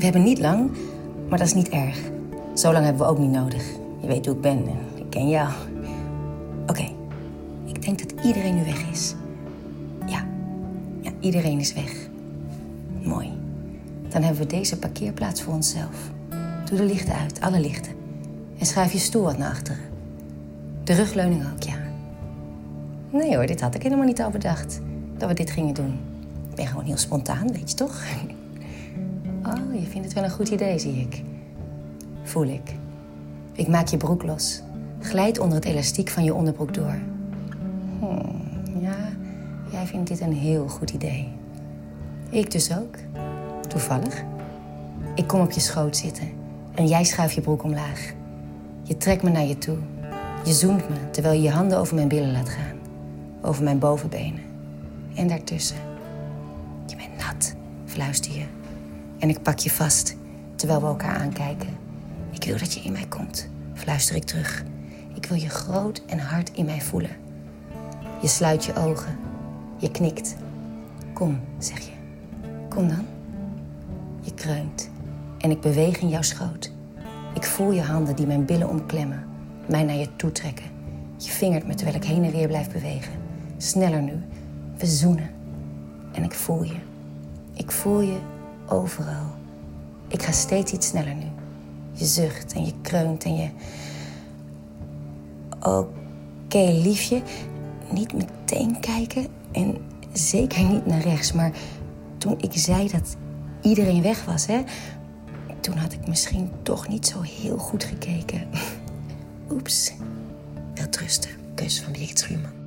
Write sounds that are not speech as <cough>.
We hebben niet lang, maar dat is niet erg. Zo lang hebben we ook niet nodig. Je weet hoe ik ben en ik ken jou. Oké, ik denk dat iedereen nu weg is. Ja, ja, iedereen is weg. Mooi. Dan hebben we deze parkeerplaats voor onszelf. Doe de lichten uit, alle lichten. En schuif je stoel wat naar achteren. De rugleuning ook, ja. Nee hoor, dit had ik helemaal niet al bedacht. Dat we dit gingen doen. Ik ben gewoon heel spontaan, weet je toch? Oh, je vindt het wel een goed idee, zie ik. Voel ik. Ik maak je broek los. Glijd onder het elastiek van je onderbroek door. Hmm, ja, jij vindt dit een heel goed idee. Ik dus ook. Toevallig. Ik kom op je schoot zitten en jij schuift je broek omlaag. Je trekt me naar je toe. Je zoent me terwijl je je handen over mijn billen laat gaan. Over mijn bovenbenen. En daartussen. Je bent nat, fluister je. En ik pak je vast terwijl we elkaar aankijken. Ik wil dat je in mij komt, fluister ik terug. Ik wil je groot en hard in mij voelen. Je sluit je ogen. Je knikt. Kom, zeg je. Kom dan. Je kreunt. En ik beweeg in jouw schoot. Ik voel je handen die mijn billen omklemmen. Mij naar je toe trekken. Je vingert me terwijl ik heen en weer blijf bewegen. Sneller nu. We zoenen. En ik voel je. Ik voel je overal. Ik ga steeds iets sneller nu. Je zucht en je kreunt en je... Oké, liefje. Niet meteen kijken en zeker niet naar rechts. Maar toen ik zei dat iedereen weg was, hè... Toen had ik misschien toch niet zo heel goed gekeken. <laughs> Oeps. Wel trusten. Kus van Birgit Schuurman.